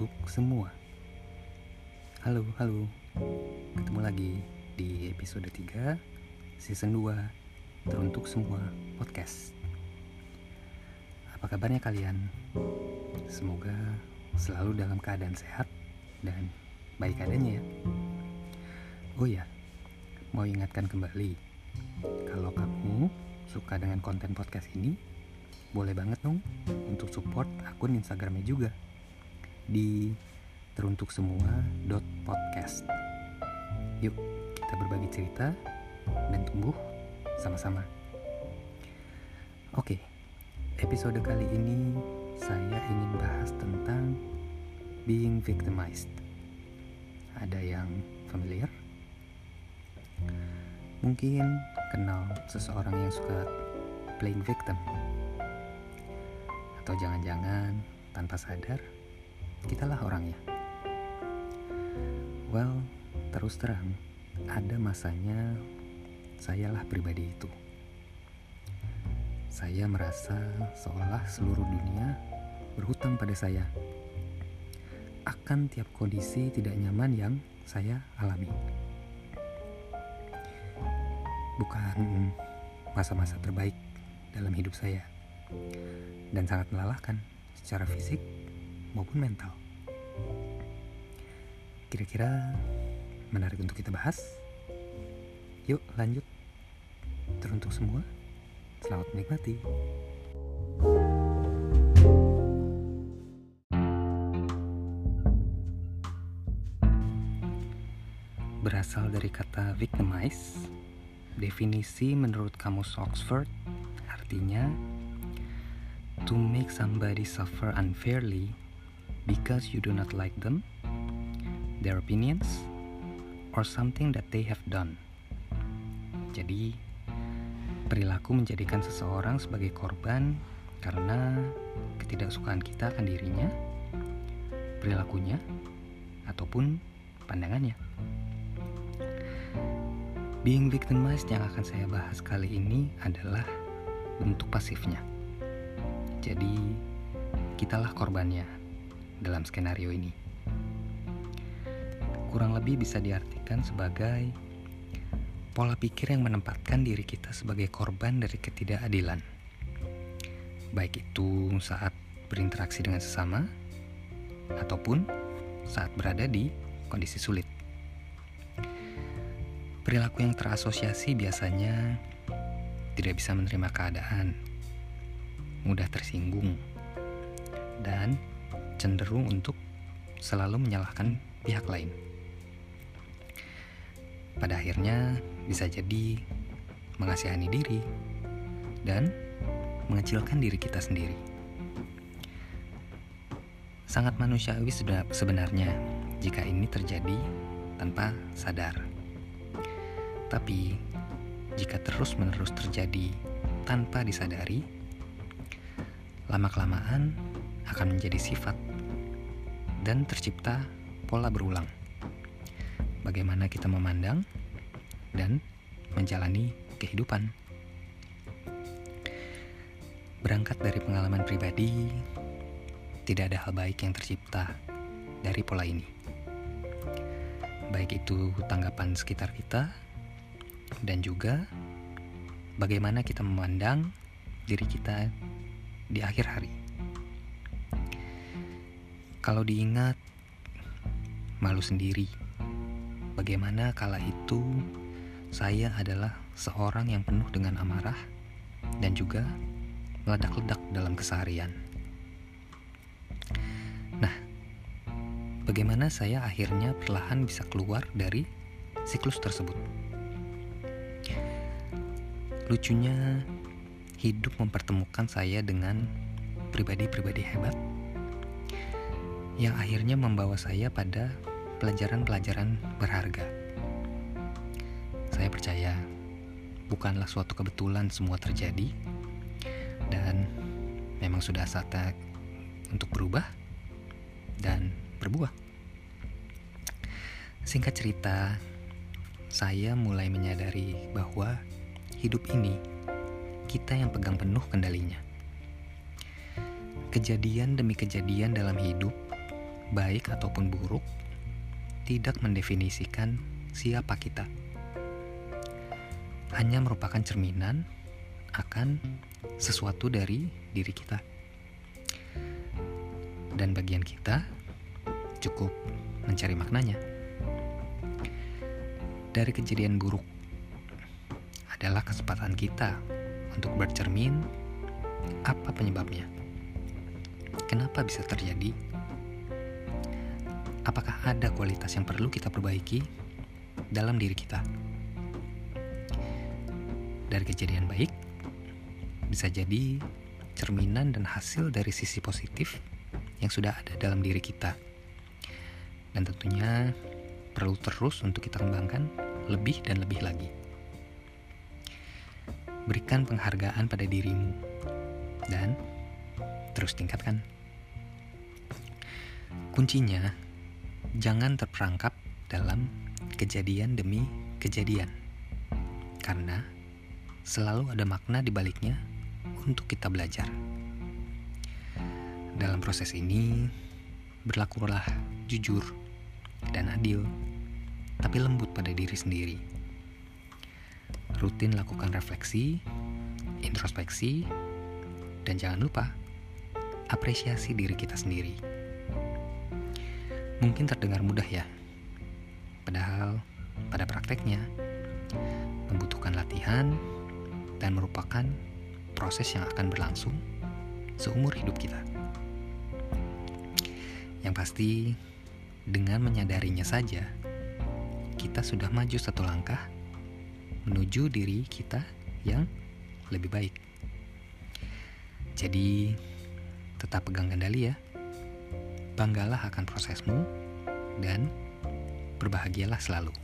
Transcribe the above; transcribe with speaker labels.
Speaker 1: teruntuk semua. Halo, halo. Ketemu lagi di episode 3 season 2 teruntuk semua podcast. Apa kabarnya kalian? Semoga selalu dalam keadaan sehat dan baik adanya ya. Oh ya, mau ingatkan kembali kalau kamu suka dengan konten podcast ini, boleh banget dong untuk support akun Instagramnya juga di teruntuk semua podcast. Yuk kita berbagi cerita dan tumbuh sama-sama. Oke, episode kali ini saya ingin bahas tentang being victimized. Ada yang familiar? Mungkin kenal seseorang yang suka playing victim. Atau jangan-jangan tanpa sadar, kitalah orangnya. Well, terus terang, ada masanya sayalah pribadi itu. Saya merasa seolah seluruh dunia berhutang pada saya akan tiap kondisi tidak nyaman yang saya alami. Bukan masa-masa terbaik dalam hidup saya dan sangat melelahkan secara fisik maupun mental. Kira-kira menarik untuk kita bahas? Yuk lanjut. Teruntuk semua, selamat menikmati. Berasal dari kata victimize, definisi menurut kamus Oxford artinya to make somebody suffer unfairly because you do not like them, their opinions, or something that they have done. Jadi, perilaku menjadikan seseorang sebagai korban karena ketidaksukaan kita akan dirinya, perilakunya, ataupun pandangannya. Being victimized yang akan saya bahas kali ini adalah bentuk pasifnya. Jadi, kitalah korbannya dalam skenario ini. Kurang lebih bisa diartikan sebagai pola pikir yang menempatkan diri kita sebagai korban dari ketidakadilan. Baik itu saat berinteraksi dengan sesama ataupun saat berada di kondisi sulit. Perilaku yang terasosiasi biasanya tidak bisa menerima keadaan, mudah tersinggung, dan cenderung untuk selalu menyalahkan pihak lain. Pada akhirnya bisa jadi mengasihani diri dan mengecilkan diri kita sendiri. Sangat manusiawi sebenarnya jika ini terjadi tanpa sadar. Tapi jika terus-menerus terjadi tanpa disadari, lama-kelamaan akan menjadi sifat dan tercipta pola berulang. Bagaimana kita memandang dan menjalani kehidupan. Berangkat dari pengalaman pribadi, tidak ada hal baik yang tercipta dari pola ini. Baik itu tanggapan sekitar kita dan juga bagaimana kita memandang diri kita di akhir hari. Kalau diingat, malu sendiri. Bagaimana kala itu saya adalah seorang yang penuh dengan amarah dan juga meledak-ledak dalam keseharian. Nah, bagaimana saya akhirnya perlahan bisa keluar dari siklus tersebut? Lucunya, hidup mempertemukan saya dengan pribadi-pribadi hebat yang akhirnya membawa saya pada pelajaran-pelajaran berharga. Saya percaya bukanlah suatu kebetulan semua terjadi dan memang sudah saatnya untuk berubah dan berbuah. Singkat cerita, saya mulai menyadari bahwa hidup ini kita yang pegang penuh kendalinya. Kejadian demi kejadian dalam hidup baik ataupun buruk, tidak mendefinisikan siapa kita. Hanya merupakan cerminan akan sesuatu dari diri kita. Dan bagian kita cukup mencari maknanya. Dari kejadian buruk adalah kesempatan kita untuk bercermin apa penyebabnya. Kenapa bisa terjadi? Apakah ada kualitas yang perlu kita perbaiki dalam diri kita? Dari kejadian baik, bisa jadi cerminan dan hasil dari sisi positif yang sudah ada dalam diri kita. Dan tentunya perlu terus untuk kita kembangkan lebih dan lebih lagi. Berikan penghargaan pada dirimu dan terus tingkatkan. Kuncinya, jangan terperangkap dalam kejadian demi kejadian. Karena selalu ada makna di baliknya untuk kita belajar. Dalam proses ini, berlakulah jujur dan adil, tapi lembut pada diri sendiri. Rutin lakukan refleksi, introspeksi, dan jangan lupa apresiasi diri kita sendiri. Mungkin terdengar mudah ya, padahal pada prakteknya membutuhkan latihan dan merupakan proses yang akan berlangsung seumur hidup kita. Yang pasti, dengan menyadarinya saja, kita sudah maju satu langkah menuju diri kita yang lebih baik. Jadi, tetap pegang kendali ya. Banggalah akan prosesmu dan berbahagialah selalu.